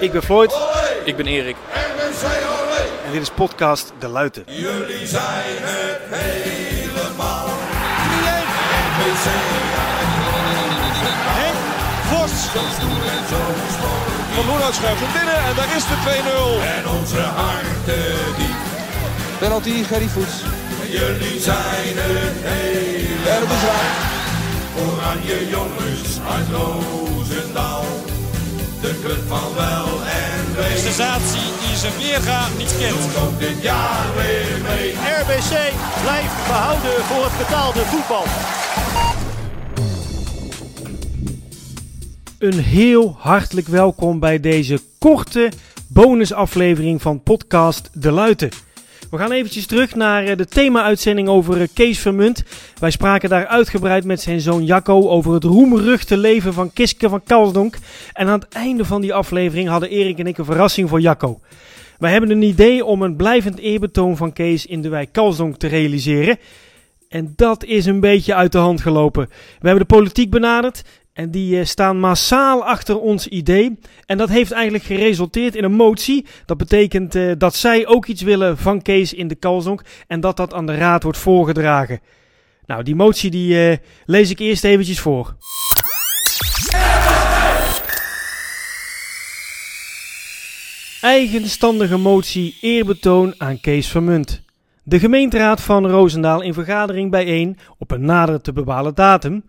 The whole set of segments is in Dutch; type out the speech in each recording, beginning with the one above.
Ik ben Floyd. Ik ben Erik. En dit is podcast De Luiten. Jullie zijn het helemaal. Henk Vos. Van Loenhout schuift hem binnen en daar is de 2-0. En onze harten diep. Penalty, Gerry Voets. Jullie zijn het helemaal. En het is raak. Oranje jongens uit Roosendaal. De club van wel en wee. Sensatie die zijn weerga niet kent. Doet ook dit jaar weer mee. RBC blijft behouden voor het betaalde voetbal. Een heel hartelijk welkom bij deze korte bonusaflevering van podcast De Luiten. We gaan eventjes terug naar eh, de thema-uitzending over eh, Kees Vermunt. Wij spraken daar uitgebreid met zijn zoon Jacco over het roemruchte leven van Kiske van Kalsdonk. En aan het einde van die aflevering hadden Erik en ik een verrassing voor Jacco. Wij hebben een idee om een blijvend eerbetoon van Kees in de wijk Kalsdonk te realiseren. En dat is een beetje uit de hand gelopen. We hebben de politiek benaderd en die eh, staan massaal achter ons idee. En dat heeft eigenlijk geresulteerd in een motie. Dat betekent eh, dat zij ook iets willen van Kees in de Kalsdonk. En dat dat aan de raad wordt voorgedragen. Nou, die motie die eh, lees ik eerst eventjes voor. Eigenstandige motie eerbetoon aan Kees Vermunt. De gemeenteraad van Roosendaal in vergadering bijeen op een nader te bepalen datum.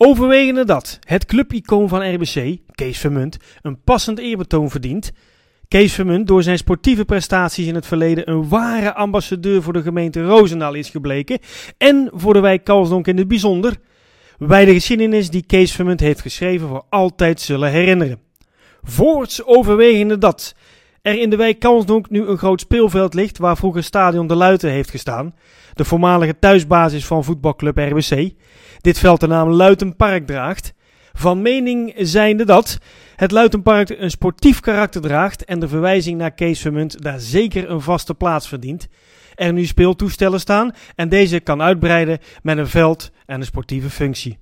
Overwegende dat het clubicoon van RBC, Kees Vermunt, een passend eerbetoon verdient. Kees Vermunt door zijn sportieve prestaties in het verleden een ware ambassadeur voor de gemeente Roosendaal is gebleken. En voor de wijk Kalsdonk in het bijzonder. Wij de geschiedenis die Kees Vermunt heeft geschreven voor altijd zullen herinneren. Voorts overwegende dat er in de wijk Kalsdonk nu een groot speelveld ligt waar vroeger Stadion de Luiten heeft gestaan. De voormalige thuisbasis van voetbalclub RBC. Dit veld de naam Luitenpark draagt. Van mening zijnde dat het Luitenpark een sportief karakter draagt en de verwijzing naar Kees Vermunt daar zeker een vaste plaats verdient. Er nu speeltoestellen staan en deze kan uitbreiden met een veld en een sportieve functie.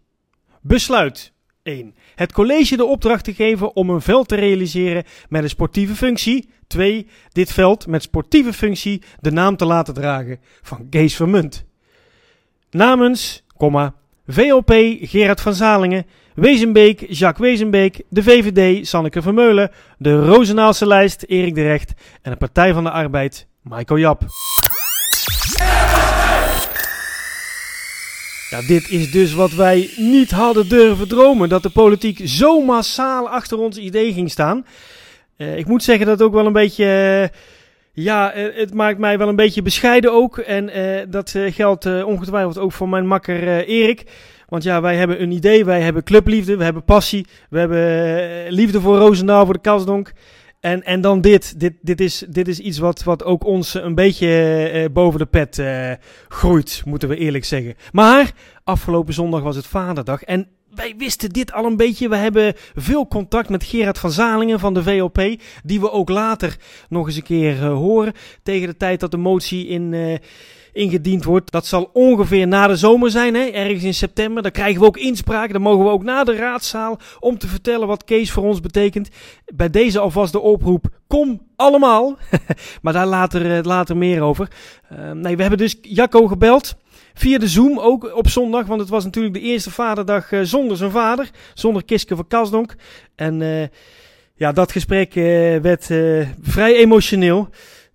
Besluit 1. Het college de opdracht te geven om een veld te realiseren met een sportieve functie. 2. Dit veld met sportieve functie de naam te laten dragen van Kees Vermunt. Namens, comma, VLP Gerard van Zalingen, Wezenbeek Jacques Wezenbeek, de VVD Sanneke Vermeulen, de Rozenaalse lijst Erik de Recht en de Partij van de Arbeid Michael Jap. Dit is dus wat wij niet hadden durven dromen. Dat de politiek zo massaal achter ons idee ging staan. Uh, ik moet zeggen dat ook wel een beetje. Uh, ja, uh, het maakt mij wel een beetje bescheiden ook. En dat geldt ongetwijfeld ook voor mijn makker Erik. Want ja, wij hebben een idee, wij hebben clubliefde, we hebben passie, we hebben liefde voor Roosendaal, voor de Kasdonk. En, en dan dit. Dit, dit, is, dit is iets wat, wat ook ons een beetje uh, boven de pet uh, groeit, moeten we eerlijk zeggen. Maar afgelopen zondag was het Vaderdag. En wij wisten dit al een beetje. We hebben veel contact met Gerard van Zalingen van de VLP. Die we ook later nog eens een keer uh, horen. Tegen de tijd dat de motie in ingediend wordt. Dat zal ongeveer na de zomer zijn, hè? ergens in september. Dan krijgen we ook inspraak. Dan mogen we ook naar de raadzaal om te vertellen wat Kees voor ons betekent. Bij deze alvast de oproep: kom allemaal. maar daar later, later meer over. Uh, nee, we hebben dus Jacco gebeld. Via de Zoom ook op zondag, want het was natuurlijk de eerste vaderdag uh, zonder zijn vader. Zonder Kiske van Kasdonk. En uh, ja, dat gesprek werd vrij emotioneel.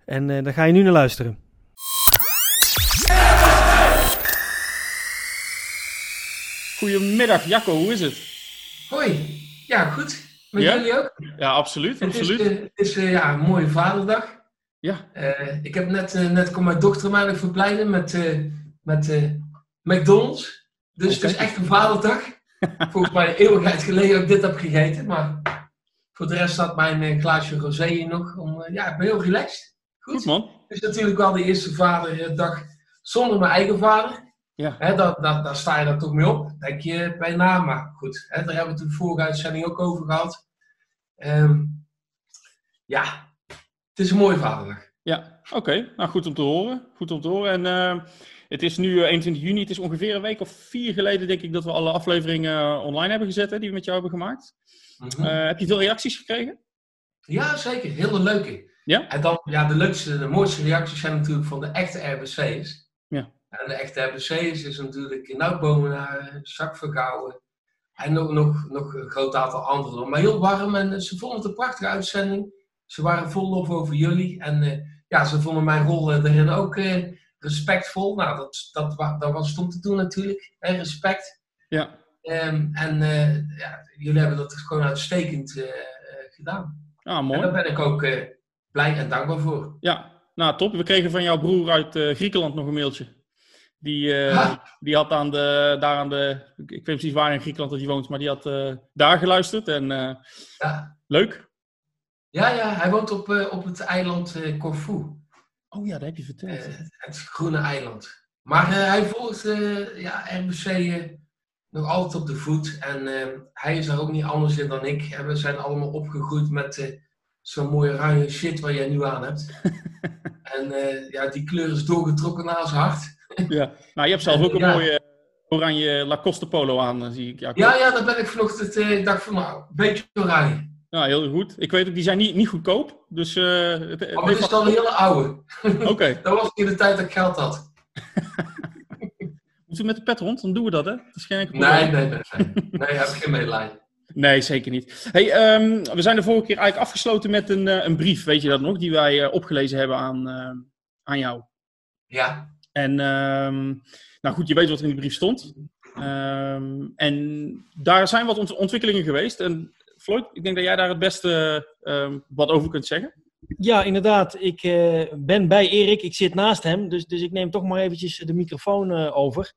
En daar ga je nu naar luisteren. Goedemiddag Jacco, hoe is het? Hoi, ja goed. Met Ja? jullie ook? Ja, absoluut. Het is, absoluut. eh, het is eh, ja, een mooie vaderdag. Ja. Eh, ik heb net, net kon mijn dochter mij verpleinen met, met McDonald's. Dus het is echt een vaderdag. Volgens mij een eeuwigheid geleden dat ik dit heb gegeten. Maar voor de rest staat mijn glaasje rosé hier nog. Om, ja, ik ben heel relaxed. Goed. Goed man. Het is natuurlijk wel de eerste vaderdag zonder mijn eigen vader. Ja. Hè, daar, sta je dan toch mee op, denk je bij na. Maar goed, daar hebben we het de vorige uitzending ook over gehad. Ehm, ja, het is een mooie vaderdag. Ja, oké. Nou, goed om te horen. Goed om te horen. En eh, het is nu eh, 21 juni. Het is ongeveer een week of vier geleden, denk ik, dat we alle afleveringen eh, online hebben gezet, hè, die we met jou hebben gemaakt. Mhm. Eh, heb je veel reacties gekregen? Ja, zeker. Heel een leuke. Ja? En dan, ja, de leukste, de mooiste reacties zijn natuurlijk van de echte RBC's. Ja. En de echte RBC's is natuurlijk Nout Bomenaar, Jacques Vergouwen. En nog, nog, nog een groot aantal anderen. Maar heel warm en eh, ze vonden het een prachtige uitzending. Ze waren vol lof over jullie. En eh, ja, ze vonden mijn rol eh, erin ook eh, respectvol. Nou, dat, dat, dat was om te doen natuurlijk. Hè, respect. Ja. Ehm, en eh, ja, jullie hebben dat gewoon uitstekend eh, eh, gedaan. Ah, En mooi. daar ben ik ook eh, blij en dankbaar voor. Ja, nou top. We kregen van jouw broer uit eh, Griekenland nog een mailtje. Die, eh, die had aan de, daar aan de, ik weet precies waar in Griekenland dat hij woont, maar die had eh, daar geluisterd. En eh, Ja, leuk. ja, ja hij woont op, op het eiland Corfu. Oh ja, dat heb je verteld. Het groene eiland. Maar hij volgt ja, RBC nog altijd op de voet. En hij is daar ook niet anders in dan ik. En we zijn allemaal opgegroeid met zo'n mooie oranje shit waar jij nu aan hebt. en eh, ja, die kleur is doorgetrokken naar zijn hart. ja. Nou, je hebt zelf ook een Ja. mooie oranje Lacoste polo aan, eh, zie ik. Ja, Ja, ja, daar ben ik vanochtend. eh, ik dacht van nou, een beetje oranje. Ja, heel goed. Ik weet ook, die zijn niet, niet goedkoop. Dus het, het Maar dit is dan een hele oude. Oké. Dat was in de tijd dat ik geld had. Moeten we met de pet rond? Dan doen we dat, hè? Dat is geen enkel Nee, nee, nee. Nee, nee heb geen medelijden. Nee, zeker niet. Hey, ehm, we zijn de vorige keer eigenlijk afgesloten met een, eh, een brief, weet je dat nog? Die wij eh, opgelezen hebben aan, eh, aan jou. Ja, En ehm, nou goed, je weet wat er in die brief stond. Ehm, en daar zijn wat ont- ontwikkelingen geweest. En Floyd, ik denk dat jij daar het beste ehm, wat over kunt zeggen. Ja, inderdaad. Ik eh, ben bij Erik. Ik zit naast hem. Dus, dus ik neem toch maar eventjes de microfoon eh, over.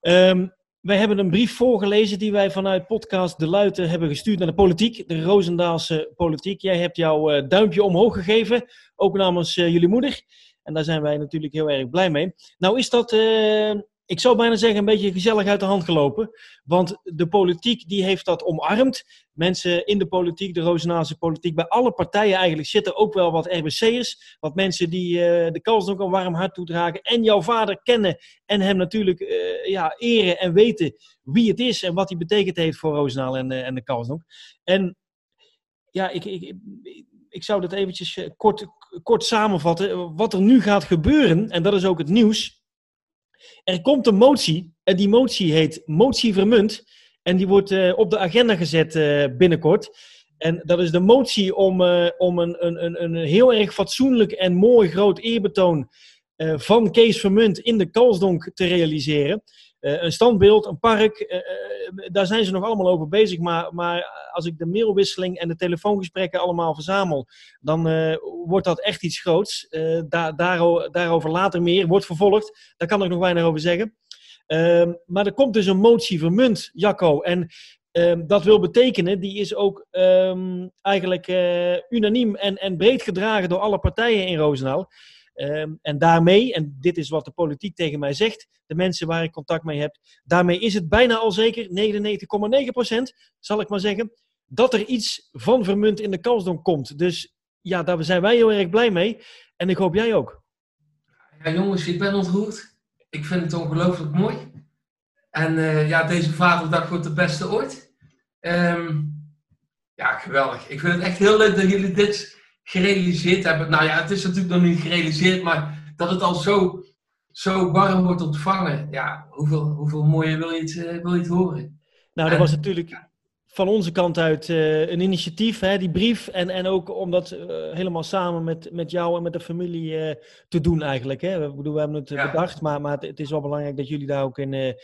Ehm, wij hebben een brief voorgelezen die wij vanuit podcast De Luiten hebben gestuurd naar de politiek. De Roosendaalse politiek. Jij hebt jouw eh, duimpje omhoog gegeven. Ook namens eh, jullie moeder. En daar zijn wij natuurlijk heel erg blij mee. Nou is dat, eh, ik zou bijna zeggen, een beetje gezellig uit de hand gelopen. Want de politiek die heeft dat omarmd mensen in de politiek, de Rozenaalse politiek, bij alle partijen eigenlijk zitten ook wel wat RBC'ers. Wat mensen die eh, de kans een warm hart toedragen. En jouw vader kennen en hem natuurlijk eh, ja, eren en weten wie het is en wat hij betekend heeft voor Roosendaal en, eh, en de Kalsdonk. En ja, ik, ik, ik, zou dat eventjes kort, kort samenvatten. Wat er nu gaat gebeuren, en dat is ook het nieuws. Er komt een motie, en die motie heet Motie Vermunt. En die wordt eh, op de agenda gezet eh, binnenkort. En dat is de motie om, eh, om een, een, een, een heel erg fatsoenlijk en mooi groot eerbetoon van Kees Vermunt in de Kalsdonk te realiseren. Eh, een standbeeld, een park, eh, eh, daar zijn ze nog allemaal over bezig. Maar, maar als ik de mailwisseling en de telefoongesprekken allemaal verzamel, dan wordt dat echt iets groots. Daar, daaro- daarover later meer, wordt vervolgd. Daar kan ik nog weinig over zeggen. Ehm, maar er komt dus een motie vermunt, Jacco. En ehm, dat wil betekenen, die is ook ehm, eigenlijk unaniem en, en breed gedragen door alle partijen in Roosendaal. Ehm, en daarmee, en dit is wat de politiek tegen mij zegt, de mensen waar ik contact mee heb, daarmee is het bijna al zeker, 99,9% zal ik maar zeggen, dat er iets van vermunt in de Kalsdonk komt. Dus ja, daar zijn wij heel erg blij mee. En ik hoop jij ook. Ja, jongens, ik ben ontroerd. Ik vind het ongelooflijk mooi. En eh, ja, deze vaderdag wordt de beste ooit. Ehm, ja, geweldig. Ik vind het echt heel leuk dat jullie dit gerealiseerd hebben. Nou ja, het is natuurlijk nog niet gerealiseerd, maar dat het al zo, zo warm wordt ontvangen. Ja, hoeveel, hoeveel mooier wil je het, eh, wil je het horen? Nou, dat was natuurlijk van onze kant uit eh, een initiatief, hè, die brief. En, en ook om dat eh, helemaal samen met, met jou en met de familie te doen eigenlijk. Hè. We, bedoel, we hebben het Ja. bedacht, maar, maar het, het is wel belangrijk dat jullie daar ook in,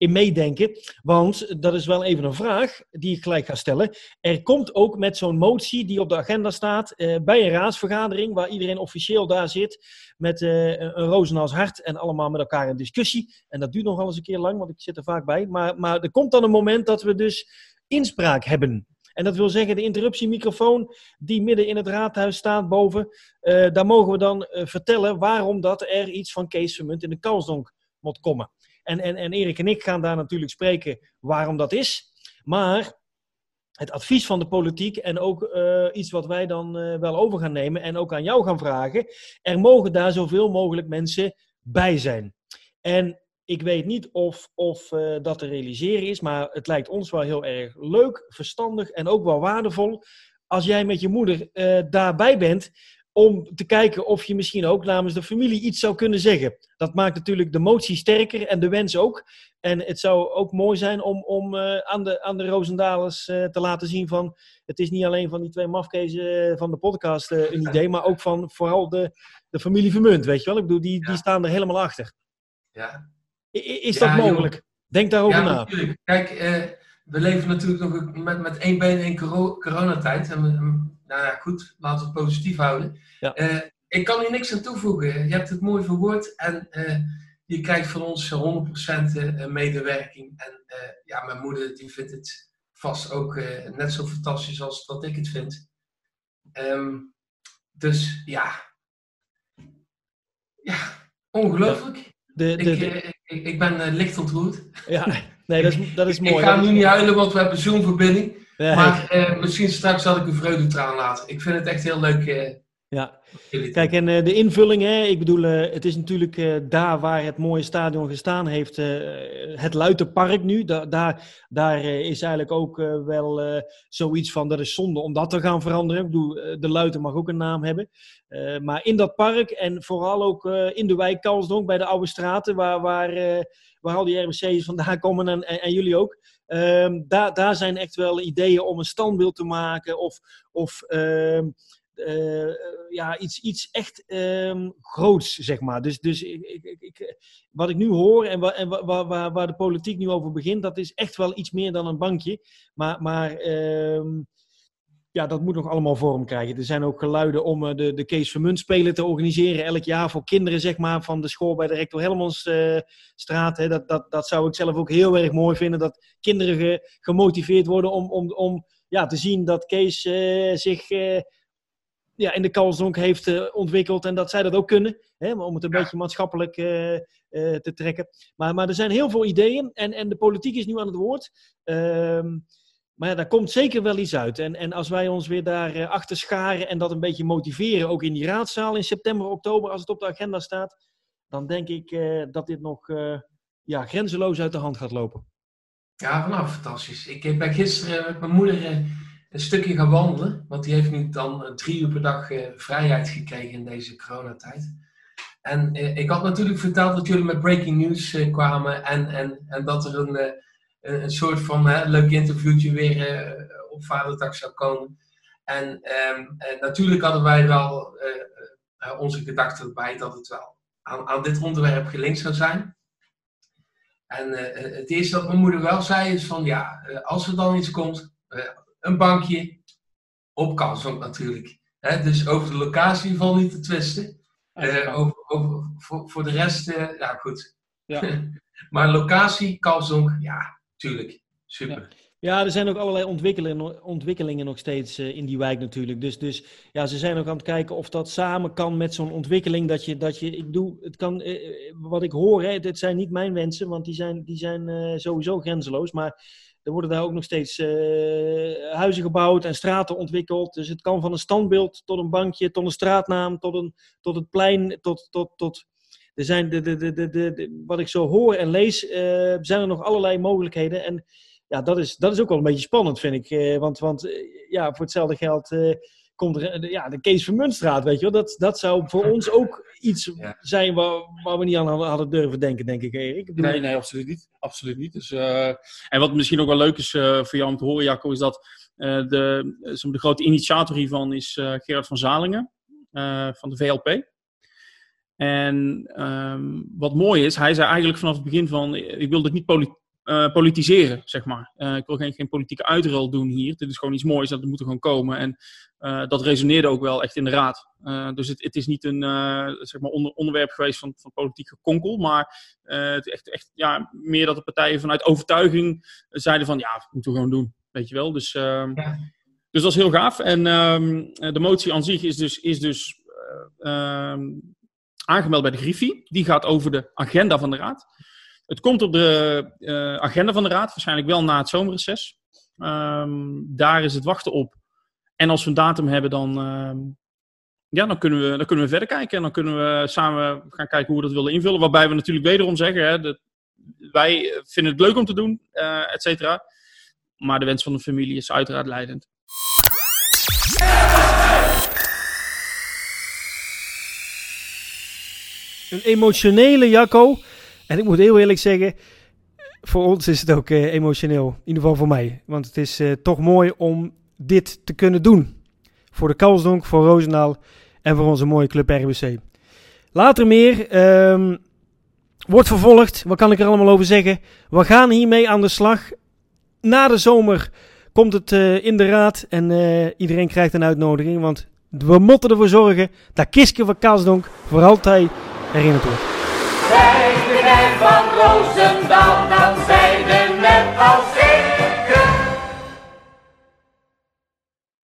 in meedenken. Want dat is wel even een vraag die ik gelijk ga stellen. Er komt ook met zo'n motie die op de agenda staat eh, bij een raadsvergadering, waar iedereen officieel daar zit met eh, een rozen als hart en allemaal met elkaar in discussie. En dat duurt nog wel eens een keer lang, want ik zit er vaak bij. Maar, maar er komt dan een moment dat we dus inspraak hebben. En dat wil zeggen, de interruptiemicrofoon die midden in het raadhuis staat boven, eh, daar mogen we dan vertellen waarom dat er iets van Kees Vermunt in de Kalsdonk moet komen. En, en, en Erik en ik gaan daar natuurlijk spreken waarom dat is. Maar het advies van de politiek en ook eh, iets wat wij dan eh, wel over gaan nemen en ook aan jou gaan vragen. Er mogen daar zoveel mogelijk mensen bij zijn. En ik weet niet of, of eh, dat te realiseren is, maar het lijkt ons wel heel erg leuk, verstandig en ook wel waardevol als jij met je moeder daarbij bent, om te kijken of je misschien ook namens de familie iets zou kunnen zeggen. Dat maakt natuurlijk de motie sterker en de wens ook. En het zou ook mooi zijn om, om eh, aan, de, aan de Roosendalers eh, te laten zien van... Het is niet alleen van die twee mafkezen van de podcast eh, een idee, maar ook van vooral de, de familie Vermunt, weet je wel? Ik bedoel, die, die staan er helemaal achter. Ja, I- is Ja, dat joh. mogelijk? Denk daarover ja na. natuurlijk. Kijk, eh, we leven natuurlijk nog met, met één been in coro- coronatijd. En, nou ja, goed, laten we het positief houden. Ja. Eh, ik kan hier niks aan toevoegen. Je hebt het mooi verwoord en eh, je krijgt van ons 100% eh, medewerking. En ja, mijn moeder die vindt het vast ook net zo fantastisch als dat ik het vind. Ehm, dus ja. Ja, ongelooflijk. De, de, Ik, de- ik, ik ben licht ontroerd. ja, nee, dat is, dat is mooi. Ik ga nu niet huilen, want we hebben Zoom-verbinding. Maar eh, misschien straks zal ik een vreugdetraan laten. Ik vind het echt heel leuk. Ja. Kijk, en eh, de invulling, hè, ik bedoel, eh, het is natuurlijk eh, daar waar het mooie stadion gestaan heeft, het Luitenpark nu. Da daar daar is eigenlijk ook wel zoiets van, dat is zonde om dat te gaan veranderen. Ik bedoel, de Luiten mag ook een naam hebben. Maar in dat park en vooral ook in de wijk Kalsdonk, bij de Oude Straten, waar, waar, waar al die RBC's vandaan komen en, en, jullie ook. Ehm, daar, daar zijn echt wel ideeën om een standbeeld te maken of... of eh, ja, iets, iets echt ehm, groots, zeg maar. Dus, dus ik, ik, ik, wat ik nu hoor en, wa, en wa- wa- waar, de politiek nu over begint, dat is echt wel iets meer dan een bankje. Maar, maar ehm, ja, dat moet nog allemaal vorm krijgen. Er zijn ook geluiden om eh, de, de Kees Vermunt Spelen te organiseren elk jaar voor kinderen, zeg maar, van de school bij de Rector Helmons eh. Hè. Dat, dat, dat zou ik zelf ook heel erg mooi vinden, dat kinderen ge- gemotiveerd worden om, om, om ja, te zien dat Kees zich ja, in de Kalsdonk heeft eh, ontwikkeld en dat zij dat ook kunnen. Hè, om het een beetje maatschappelijk eh, eh, te trekken. Maar, maar er zijn heel veel ideeën en, en de politiek is nu aan het woord. Ehm, maar ja, daar komt zeker wel iets uit. En, en als wij ons weer daar achter scharen en dat een beetje motiveren, ook in die raadzaal in september, oktober, als het op de agenda staat, dan denk ik dat dit nog ja, grenzeloos uit de hand gaat lopen. Ja, nou, fantastisch. Ik ben gisteren met mijn moeder een stukje gaan wandelen. Want die heeft nu dan eh, drie uur per dag eh, vrijheid gekregen in deze coronatijd. En eh, ik had natuurlijk verteld dat jullie met breaking news kwamen. En, en, en dat er een, een, soort van leuk interviewtje weer op Vaderdag zou komen. En ehm, eh, natuurlijk hadden wij wel onze gedachten erbij dat het wel aan, aan dit onderwerp gelinkt zou zijn. En het eerste dat mijn moeder wel zei is van ja, als er dan iets komt, een bankje op Kalsdonk natuurlijk. Hè, dus over de locatie valt niet te twisten. Eh, over, over, voor, voor de rest, eh, ja goed. Ja. maar locatie, Kalsdonk, ja, tuurlijk. Super. Ja, er zijn ook allerlei ontwikkelingen, ontwikkelingen nog steeds eh, in die wijk natuurlijk. Dus, dus ja, ze zijn ook aan het kijken of dat samen kan met zo'n ontwikkeling. Dat je, dat je, ik doe, het kan, wat ik hoor, hè, dit zijn niet mijn wensen, want die zijn, die zijn sowieso grenzeloos. Maar er worden daar ook nog steeds eh, huizen gebouwd en straten ontwikkeld. Dus het kan van een standbeeld tot een bankje, tot een straatnaam, tot, een, tot het plein, tot, tot, tot er zijn de, de, de, de, de, wat ik zo hoor en lees, eh, zijn er nog allerlei mogelijkheden. En ja, dat is, dat is ook wel een beetje spannend, vind ik. Eh, want want ja, voor hetzelfde geld komt er eh, de- ja, de Kees Vermuntstraat, weet je wel. Dat, dat zou voor ons ook iets Ja. zijn waar, waar we niet aan hadden, durven denken, denk ik, Erik. Nee, nee, absoluut niet. Absoluut niet. Dus, eh, en wat misschien ook wel leuk is eh, voor jou om te horen, Jacco, is dat eh, de, de grote initiator hiervan is Gerard van Zalingen van de VLP. En ehm, wat mooi is, hij zei eigenlijk vanaf het begin van, ik wil dit niet poli- politiseren, zeg maar. Ik wil geen, geen politieke uitrol doen hier. Dit is gewoon iets moois, dat moet er gewoon komen. En eh, dat resoneerde ook wel echt in de raad. Eh, dus het, het is niet een eh, zeg maar onder, onderwerp geweest van, van politiek gekonkel, maar het echt, echt ja, meer dat de partijen vanuit overtuiging zeiden van ja, dat moeten we gewoon doen. Weet je wel. Dus, ehm, Ja. dus dat is heel gaaf. En ehm, de motie aan zich is dus, is dus eh, ehm, aangemeld bij de Griffie. Die gaat over de agenda van de raad. Het komt op de agenda van de raad, waarschijnlijk wel na het zomerreces. Daar is het wachten op. En als we een datum hebben, dan, ehm, ja, dan, kunnen we, dan kunnen we verder kijken. En dan kunnen we samen gaan kijken hoe we dat willen invullen. Waarbij we natuurlijk wederom zeggen, hè, dat wij vinden het leuk om te doen, eh, et cetera. Maar de wens van de familie is uiteraard leidend. Een emotionele Jacco. En ik moet heel eerlijk zeggen, voor ons is het ook eh, emotioneel. In ieder geval voor mij. Want het is eh, toch mooi om dit te kunnen doen. Voor de Kalsdonk, voor Roosendaal en voor onze mooie club RBC. Later meer. ehm, wordt vervolgd. Wat kan ik er allemaal over zeggen? We gaan hiermee aan de slag. Na de zomer komt het eh, in de raad. En eh, iedereen krijgt een uitnodiging. Want we moeten ervoor zorgen dat Kiske van Kalsdonk voor altijd herinnerd wordt. Zij van Roosendaal, dan zij de net als.